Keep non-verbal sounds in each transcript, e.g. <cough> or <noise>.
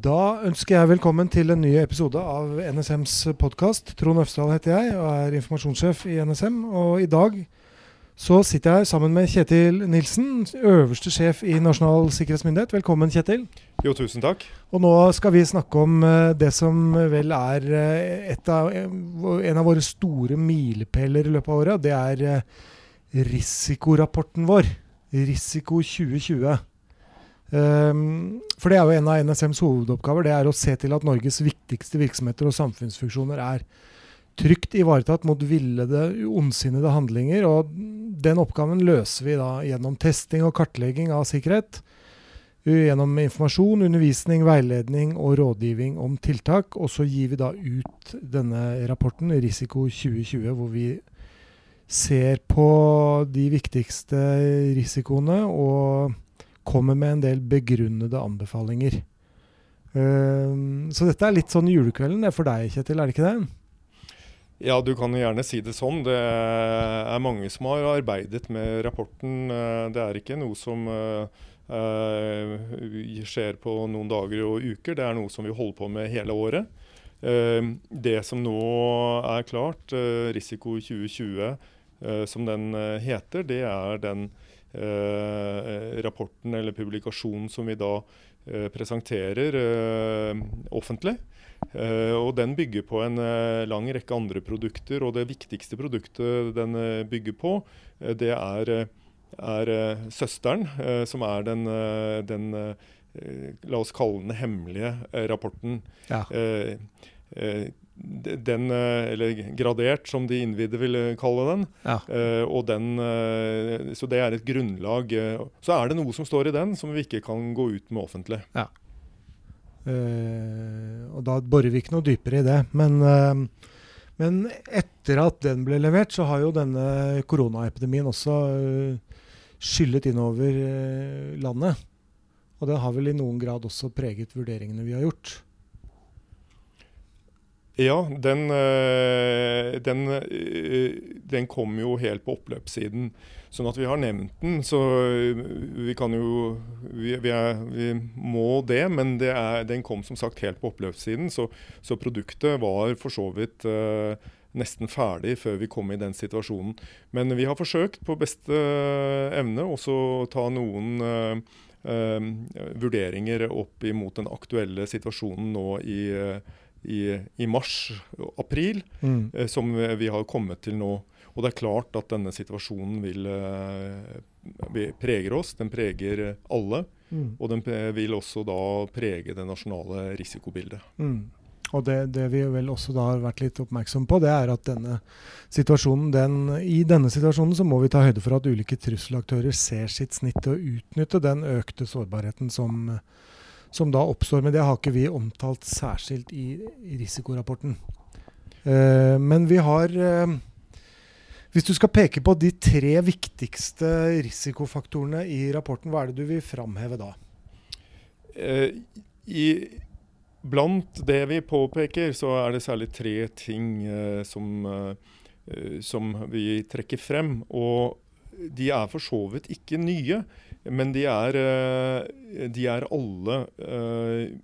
Da ønsker jeg velkommen til en ny episode av NSMs podkast. Trond Øfsdal heter jeg og er informasjonssjef i NSM. Og i dag så sitter jeg sammen med Kjetil Nilsen, øverste sjef i Nasjonal sikkerhetsmyndighet. Velkommen, Kjetil. Jo, tusen takk. Og nå skal vi snakke om eh, det som vel er eh, av, eh, en av våre store milepæler i løpet av året. Det er risikorapporten vår. Risiko 2020. Um, for det er jo en av NSMs hovedoppgaver. Det er å se til at Norges viktigste virksomheter og samfunnsfunksjoner er trygt ivaretatt mot villede, ondsinnede handlinger. Og den oppgaven løser vi da gjennom testing og kartlegging av sikkerhet. Gjennom informasjon, undervisning, veiledning og rådgivning om tiltak. Og så gir vi da ut denne rapporten, Risiko 2020, hvor vi ser på de viktigste risikoene og kommer med en del begrunnede anbefalinger. Uh, så dette er litt sånn julekvelden det er for deg, Kjetil, er det ikke det? Ja, du kan jo gjerne si det sånn. Det er mange som har arbeidet med rapporten. Eh, det er ikke noe som uh, skjer på noen dager og uker. Det er noe som vi holder på med hele året. Uh, det som nå er klart, Risiko 2020, som den heter, det er den rapporten eller publikasjonen som vi da eh, presenterer eh, offentlig. og Den bygger på en lang rekke andre produkter. og Det viktigste produktet den bygger på, det er, er søsteren, som er den, den La oss kalle den hemmelige rapporten. Ja. Den, eller gradert, som de innvidde ville kalle den. Ja. og den. Så det er et grunnlag. Så er det noe som står i den som vi ikke kan gå ut med offentlig. Ja. Og da borer vi ikke noe dypere i det. Men, men, etter at den ble levert, så har jo denne koronaepidemien også skyllet innover landet. Og det har vel i noen grad også preget vurderingene vi har gjort. Ja, den, eh, den, eh, den, kom jo helt på oppløpssiden. Sånn at vi har nevnt den. Så eh, vi kan jo Vi, vi, er, vi må det, men det er, den kom som sagt helt på oppløpssiden. Så, så produktet var for så vidt uh, nesten ferdig før vi kom i den situasjonen. Men vi har forsøkt på beste evne også å ta noen uh, vurderinger opp imot den aktuelle situasjonen nå i i, i mars-april, mm. eh, som vi har kommet til nå. Og det er klart at denne situasjonen vil eh, preger oss. Den preger alle. Mm. Og den vil også da prege det nasjonale risikobildet. Mm. Og det, det, vi vel også da har vært litt oppmerksom på, det er at denne den, i denne situasjonen så må vi ta høyde for at ulike trusselaktører ser sitt snitt til å utnytte den økte sårbarheten som, som da oppstår. Men det har ikke vi omtalt særskilt i, i risikorapporten. Uh, men vi har uh, Hvis du skal peke på de tre viktigste risikofaktorene i rapporten, hva er det du vil framheve da? Uh, i, blant det vi påpeker, så er det særlig tre ting som, som vi trekker frem. Og de er for så vidt ikke nye. Men de er, eh, de er alle eh,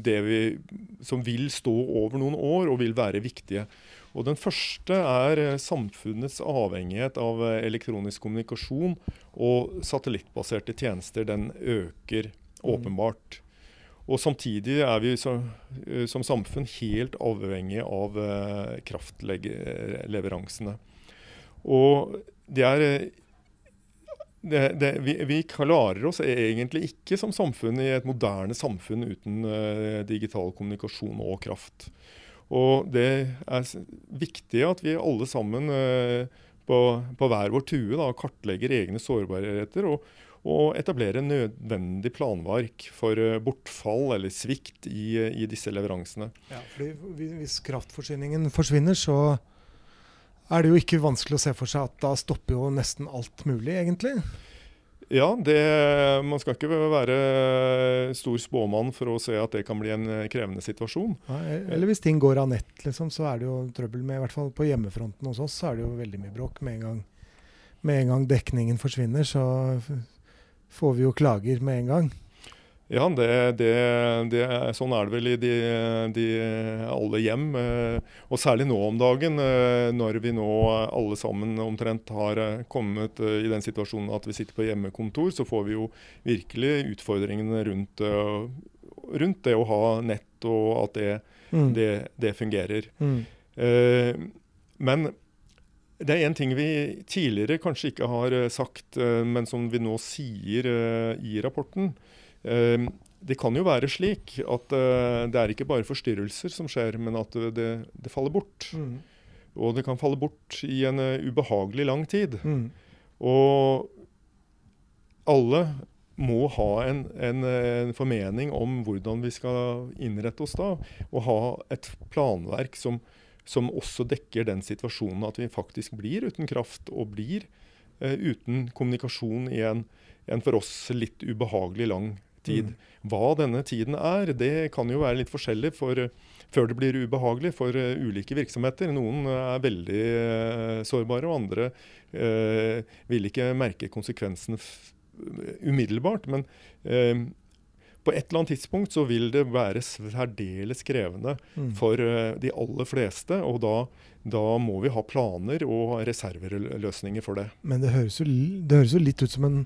det vi, som vil stå over noen år og vil være viktige. Og Den første er eh, samfunnets avhengighet av elektronisk kommunikasjon og satellittbaserte tjenester. Den øker mm. åpenbart. Og Samtidig er vi så, som samfunn helt avhengig av kraftleveransene. Og det er det, det, vi, vi, klarer oss egentlig ikke som samfunn i et moderne samfunn uten digital kommunikasjon og kraft. Og det er viktig at vi alle sammen på, på, hver vår tue da, kartlegger egne sårbarheter og, og etablere nødvendig planverk for uh, bortfall eller svikt i, i disse leveransene. Ja, fordi Hvis kraftforsyningen forsvinner, så er det jo ikke vanskelig å se for seg at da stopper jo nesten alt mulig, egentlig. Ja, det, man skal ikke være stor spåmann for å se at det kan bli en krevende situasjon. Ja, eller hvis ting går av nett, liksom, så er det jo trøbbel med I hvert fall på hjemmefronten hos oss så er det jo veldig mye bråk. Med en gang, med en gang dekningen forsvinner, så får vi jo klager med en gang. Ja, det, det, det, sånn er det vel i de, de alle hjem. Eh, og særlig nå om dagen, eh, når vi nå alle sammen omtrent har eh, kommet i den situasjonen at vi sitter på hjemmekontor, så får vi jo virkelig utfordringene rundt, rundt det å ha nett og at det, mm. det fungerer. Mm. Men det er én ting vi tidligere kanskje ikke har sagt, men som vi nå sier i rapporten. Det kan jo være slik at eh, det er ikke bare forstyrrelser som skjer, men at det, det faller bort. Mm. Og det kan falle bort i en ubehagelig lang tid. Mm. Og alle må ha en, en, en, formening om hvordan vi skal innrette oss da. Og ha et planverk som, som også dekker den situasjonen at vi faktisk blir uten kraft og blir eh, uten kommunikasjon i en, en for oss litt ubehagelig lang tid. Mm. Hva denne tiden er, det kan jo være litt forskjellig for, før det blir ubehagelig for uh, ulike virksomheter. Noen er veldig uh, sårbare, og andre uh, vil ikke merke konsekvensene umiddelbart. Men på et eller annet tidspunkt så vil det være særdeles krevende mm. for de aller fleste. Og da, da, må vi ha planer og reserveløsninger for det. Men det høres jo, det høres jo litt ut som en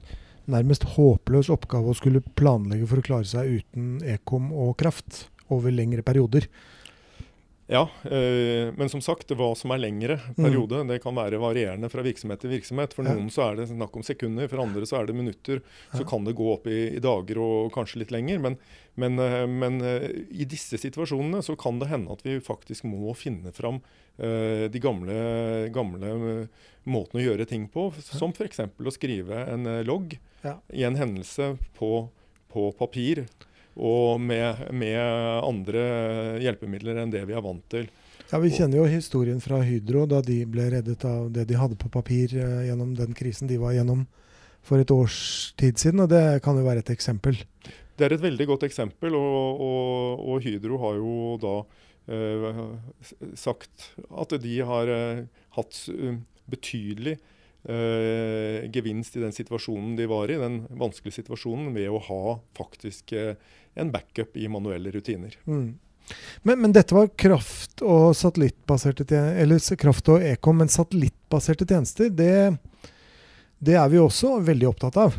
nærmest håpløs oppgave å skulle planlegge for å klare seg uten ekom og kraft over lengre perioder. Ja, øh, men som sagt, hva som er lengre mm. periode, mm. det kan være varierende fra virksomhet til virksomhet. For noen så er det snakk om sekunder, for andre så er det minutter. Så kan det gå opp i, i dager og kanskje litt lenger. Men, men, øh, men øh, i disse situasjonene så kan det hende at vi faktisk må finne fram de gamle, gamle måtene å gjøre ting på. Som f.eks. å skrive en logg i en hendelse på, på papir og med, med, andre hjelpemidler enn det vi er vant til. Ja, Vi kjenner jo historien fra Hydro, da de ble reddet av det de hadde på papir eh, gjennom den krisen de var gjennom for et års tid siden. og Det kan jo være et eksempel. Det er et veldig godt eksempel, og, og, og Hydro har jo da eh, sagt at de har eh, hatt betydelig eh, gevinst i den situasjonen de var i, den vanskelige situasjonen, ved å ha faktisk eh, en backup i manuelle rutiner. Mm. Men, men, dette var kraft- og satellittbaserte eller kraft og ekom, men satellittbaserte tjenester, det, det, er vi også veldig opptatt av.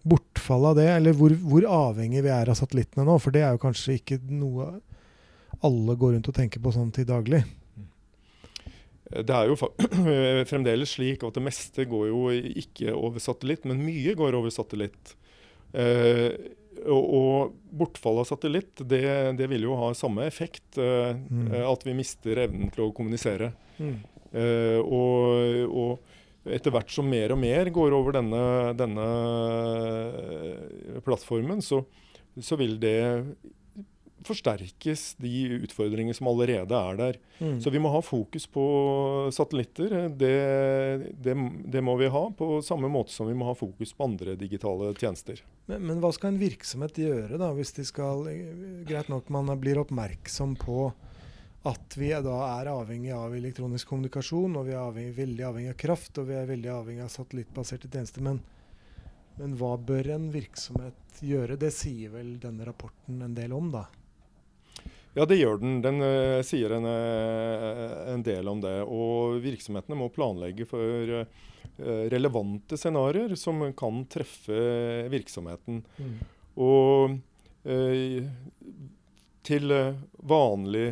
Bortfallet av det, eller hvor, hvor avhengig vi er av satellittene nå. For det er jo kanskje ikke noe alle går rundt og tenker på sånn til daglig. Det er jo <clears throat> fremdeles slik at det meste går jo ikke over satellitt, men mye går over satellitt. Eh, og, og, bortfall av satellitt, det, det, vil jo ha samme effekt. Eh, mm. Eh, at vi mister evnen til å kommunisere. Mm. Eh, og, og, etter hvert som mer og mer går over denne, denne plattformen, så, så vil det forsterkes de utfordringer som allerede er der. Mm. Så vi må ha fokus på satellitter. Det, det, det, må vi ha, på samme måte som vi må ha fokus på andre digitale tjenester. Men, men hva skal en virksomhet gjøre, da, hvis de skal Greit nok man blir oppmerksom på at vi da er avhengig av elektronisk kommunikasjon, og vi er avhengig, veldig avhengig av kraft, og vi er veldig avhengig av satellittbaserte tjenester. Men, men hva bør en virksomhet gjøre? Det sier vel denne rapporten en del om, da? Ja, det gjør den. Den uh, sier en, uh, en, del om det. Og virksomhetene må planlegge for uh, relevante scenarioer som kan treffe virksomheten. Mm. Og til vanlig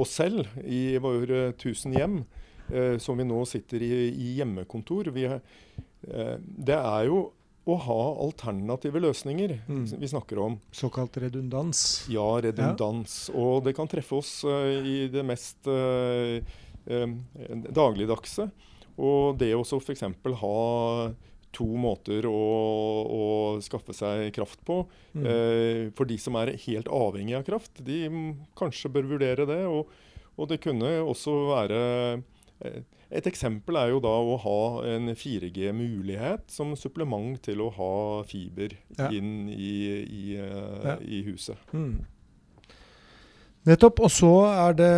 oss selv i våre tusen hjem, som vi nå sitter i, i hjemmekontor vi, Det er jo å ha alternative løsninger mm. vi snakker om. Såkalt redundans? Ja, redundans. Ja. Og det kan treffe oss uh, i det mest uh, uh, dagligdagse. Og det å f.eks. ha to måter å, å, skaffe seg kraft på. Mm. for de som er helt avhengig av kraft, de kanskje bør vurdere det. Og, og det kunne også være et eksempel er jo da å ha en 4G-mulighet som supplement til å ha fiber ja. inn i, i, uh, ja. i huset. Mm. Nettopp. Og så er det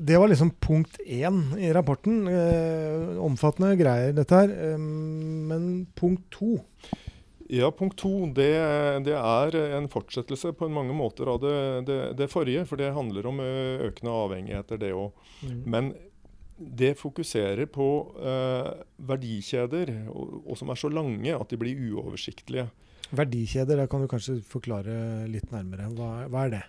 Det var liksom punkt én i rapporten. Eh, omfattende greier, dette her. Eh, men punkt to Ja, punkt to det, det, er en fortsettelse på mange måter av det, det, det forrige. For det handler om økende avhengigheter, det òg. Mm. Men det fokuserer på eh, verdikjeder og, og, som er så lange at de blir uoversiktlige. Verdikjeder, det kan du kanskje forklare litt nærmere. Hva, hva er det?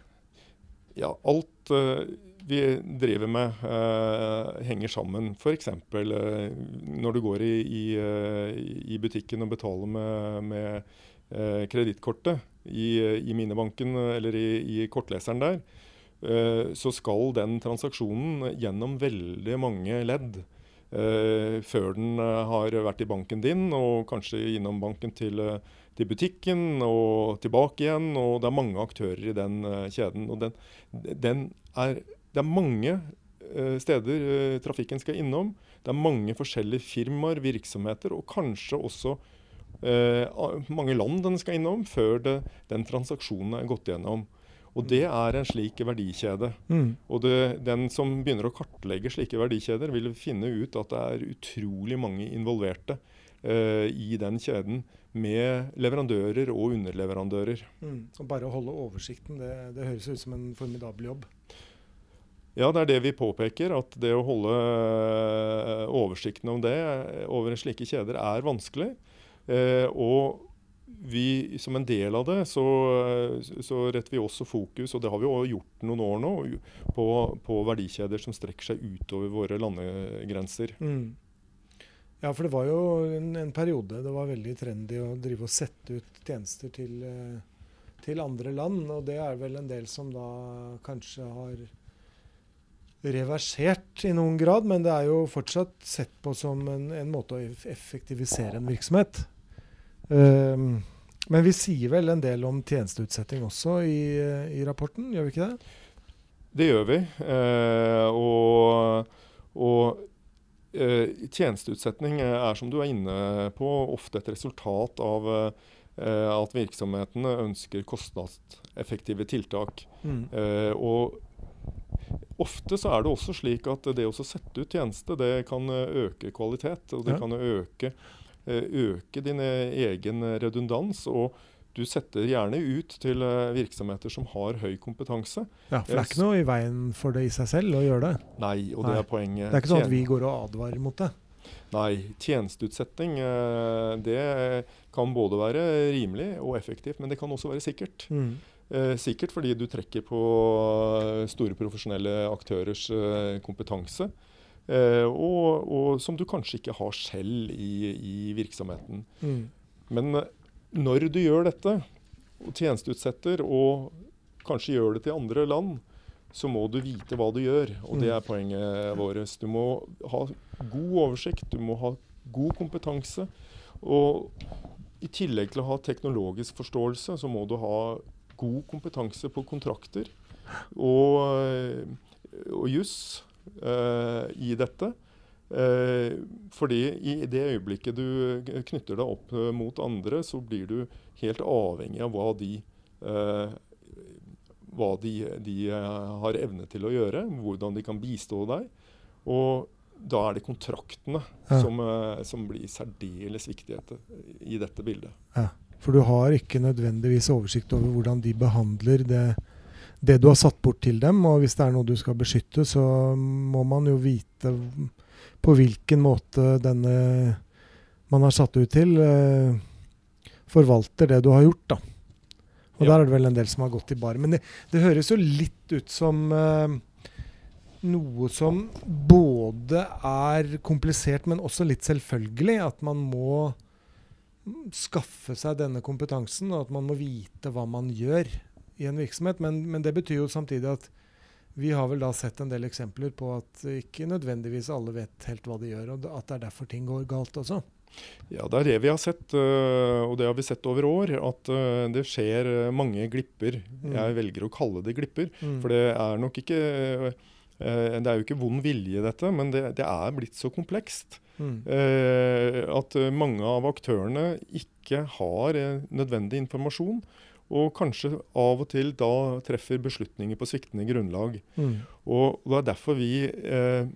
Ja, alt eh, vi driver med, eh, henger sammen. F.eks. Eh, når du går i, i, i, butikken og betaler med, med uh, kredittkortet i, i Minibanken eller i, i kortleseren der, så skal den transaksjonen gjennom veldig mange ledd. før den har vært i banken din, og kanskje innom banken til til butikken og tilbake igjen. og Det er mange aktører i den kjeden. og den, den er, Det er mange steder trafikken skal innom. Det er mange forskjellige firmaer, virksomheter og kanskje også mange land den skal innom før det, den transaksjonen er gått gjennom. Og Det er en slik verdikjede. Mm. Og det, Den som begynner å kartlegge slike verdikjeder, vil finne ut at det er utrolig mange involverte uh, i den kjeden med leverandører og underleverandører. Mm. Og bare å holde oversikten, det, det høres ut som en formidabel jobb. Ja, det er det vi påpeker. At det å holde eh, oversikten om det over slike kjeder er vanskelig. Eh, og vi, som en del av det, så, så, retter vi også fokus, og det har vi også gjort noen år nå, på, på verdikjeder som strekker seg utover våre landegrenser. Mm. Ja, for det var jo en, en, periode det var veldig trendy å drive og sette ut tjenester til, eh, til, andre land. Og det er vel en del som da kanskje har reversert i noen grad, men det er jo fortsatt sett på som en, en måte å effektivisere en virksomhet. Um, men vi sier vel en del om tjenesteutsetting også i, i rapporten, gjør vi ikke det? Det gjør vi. Uh, og, og Eh, tjenesteutsetning er, som du er inne på, ofte et resultat av eh, at virksomhetene ønsker kostnadseffektive tiltak. Mm. Eh, og ofte så er det også slik at det å sette ut tjeneste, det kan øke kvalitet. Og det ja. kan øke, øke din egen redundans. og du setter gjerne ut til eh, virksomheter som har høy kompetanse. Ja, For det er ikke noe i veien for det i seg selv å gjøre det? Nei, og det Nei. er poenget. Det er ikke sånn at vi går og advarer mot det? Nei. Tjenesteutsetting eh, det kan både være rimelig og effektivt, men det kan også være sikkert. Mm. Eh, sikkert fordi du trekker på store profesjonelle aktørers kompetanse. Og, og, som du kanskje ikke har selv i, i virksomheten. Mm. Men når du gjør dette, og tjenesteutsetter, og kanskje gjør det til andre land, så må du vite hva du gjør. Og det er poenget vårt. Du må ha god oversikt, du må ha god kompetanse. Og i tillegg til å ha teknologisk forståelse, så må du ha god kompetanse på kontrakter og, og juss uh, i dette. Uh, fordi i det øyeblikket du knytter deg opp eh, mot andre, så blir du helt avhengig av hva de, uh, hva de, de har evne til å gjøre, hvordan de kan bistå deg. Og da er det kontraktene ja. som, som, blir særdeles viktige i dette bildet. Ja, For du har ikke nødvendigvis oversikt over hvordan de behandler det, det du har satt bort til dem. Og hvis det er noe du skal beskytte, så må man jo vite på hvilken måte denne man har satt ut til, eh, forvalter det du har gjort. da. Og ja. der er det vel en del som har gått i bar. Men det, det høres jo litt ut som eh, noe som både er komplisert, men også litt selvfølgelig. At man må skaffe seg denne kompetansen, og at man må vite hva man gjør i en virksomhet. Men, men det betyr jo samtidig at vi har vel da sett en del eksempler på at ikke nødvendigvis alle vet helt hva de gjør, og at det er derfor ting går galt også. Ja, det er det vi har sett, øh, og det har vi sett over år. At øh, det skjer øh, mange glipper. Mm. Jeg velger å kalle det glipper, mm. for det er nok ikke det er jo ikke vond vilje, dette, men det, det er blitt så komplekst. Mm. at mange av aktørene ikke har nødvendig informasjon og kanskje av og til da treffer beslutninger på sviktende grunnlag. Mm. Og Det er derfor vi eh,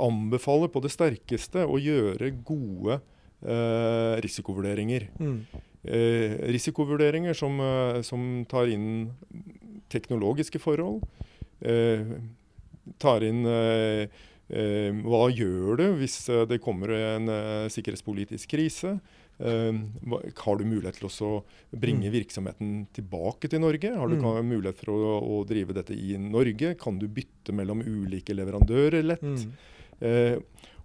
anbefaler på det sterkeste å gjøre gode eh, risikovurderinger. Mm. Eh, risikovurderinger som, eh, som tar inn teknologiske forhold. Eh, tar inn eh, eh, hva gjør du hvis eh, det kommer en eh, sikkerhetspolitisk krise? Eh, har du mulighet til å bringe Mm. virksomheten tilbake til Norge? Har du Mm. mulighet for å, å drive dette i Norge? Kan du bytte mellom ulike leverandører lett? Mm. Eh,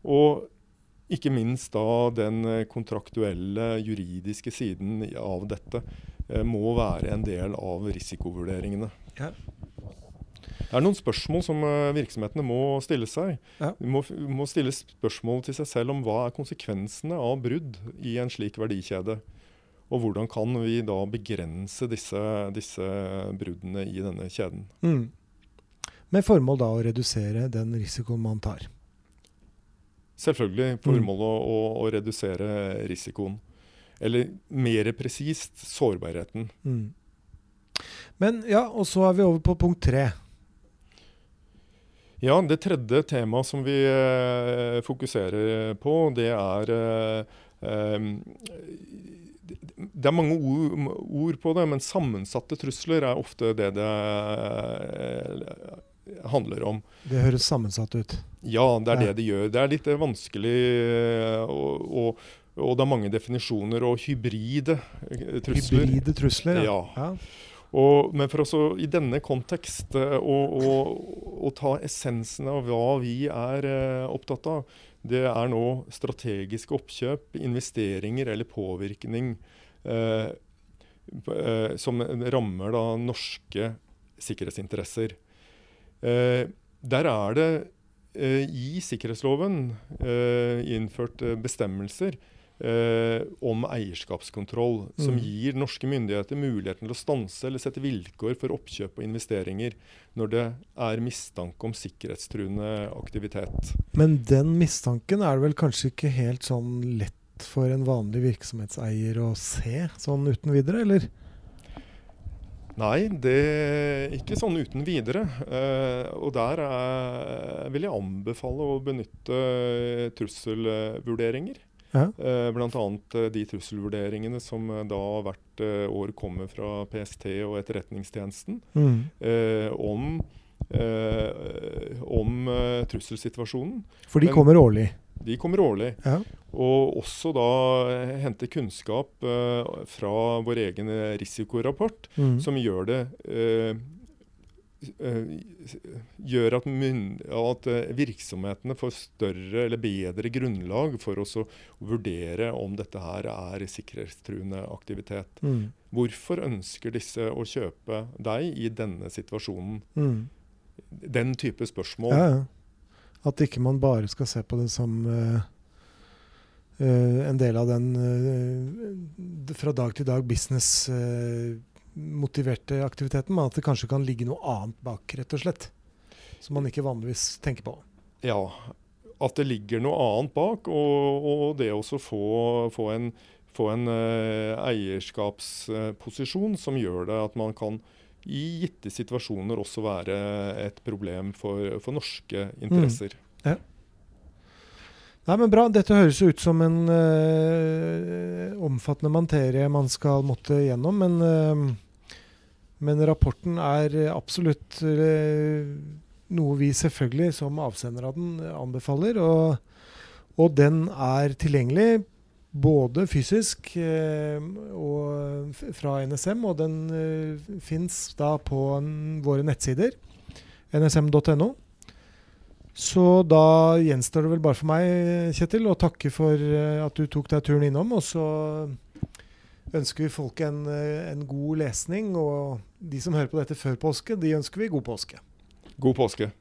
og ikke minst da den eh, kontraktuelle, juridiske siden av dette eh, må være en del av risikovurderingene. Ja. Det er noen spørsmål som eh, virksomhetene må stille seg. Ja. De må, må stille spørsmål til seg selv om hva er konsekvensene av brudd i en slik verdikjede. Og hvordan kan vi da begrense disse, disse bruddene i denne kjeden. Mm. Med formål da å redusere den risikoen man tar. Selvfølgelig Mm. formålet å, å, å redusere risikoen. Eller mer presist sårbarheten. Mm. Men ja, og så er vi over på punkt tre. Ja, det tredje temaet som vi eh, fokuserer på, det er eh, Det er mange ord, ord på det, men sammensatte trusler er ofte det det eh, handler om. Det høres sammensatt ut. Ja, det er Ja. det det gjør. Det er litt eh, vanskelig eh, og, og, og det er mange definisjoner og hybride trusler. Hybride trusler. Ja. ja. Og, men for også i denne kontekst eh, å, ta essensen av hva vi er eh, opptatt av, det er nå strategiske oppkjøp, investeringer eller påvirkning eh, eh, som rammer da norske sikkerhetsinteresser. Der er det i sikkerhetsloven innført bestemmelser eh, om eierskapskontroll, som Mm. gir norske myndigheter muligheten til å stanse eller sette vilkår for oppkjøp og investeringer når det er mistanke om sikkerhetstruende aktivitet. Men den mistanken er det vel kanskje ikke helt sånn lett for en vanlig virksomhetseier å se sånn uten videre, eller? Nei, det ikke sånn uten videre. Eh, og der er, vil jeg anbefale å benytte trusselvurderinger. Ja. Eh, Bl.a. eh, de trusselvurderingene som eh, da hvert år kommer fra PST og Etterretningstjenesten Mm. om, om trusselsituasjonen. For de kommer årlig. De kommer årlig. Ja. Og også da hente kunnskap fra vår egen risikorapport Mm. som gjør det gjør at, at eh, virksomhetene får større eller bedre grunnlag for å vurdere om dette her er sikkerhetstruende aktivitet. Mm. Hvorfor ønsker disse å kjøpe deg i denne situasjonen? Mm. Den type spørsmål. Ja, ja. At ikke man bare skal se på det som uh, uh, en del av den uh, fra dag til dag business-motiverte aktiviteten, men at det kanskje kan ligge noe annet bak, rett og slett. Som man ikke vanligvis tenker på. Ja, at det ligger noe annet bak, og, og det å få, få en, få en uh, eierskapsposisjon som gjør det at man kan i gitte situasjoner også være et problem for, for norske interesser. Nei, men bra. Dette høres ut som en eh, omfattende materie man skal måtte gjennom, men, eh, men rapporten er absolutt eh, noe vi selvfølgelig som avsender av den anbefaler. Og, og den er tilgjengelig både fysisk eh, og fra NSM, og den uh, fins da på våre nettsider. nsm.no. Så da gjenstår det vel bare for meg, Kjetil, å takke for eh, at du tok deg turen innom. Og så ønsker vi folk en, eh, en god lesning. Og de som hører på dette før påske, de ønsker vi god påske. God påske.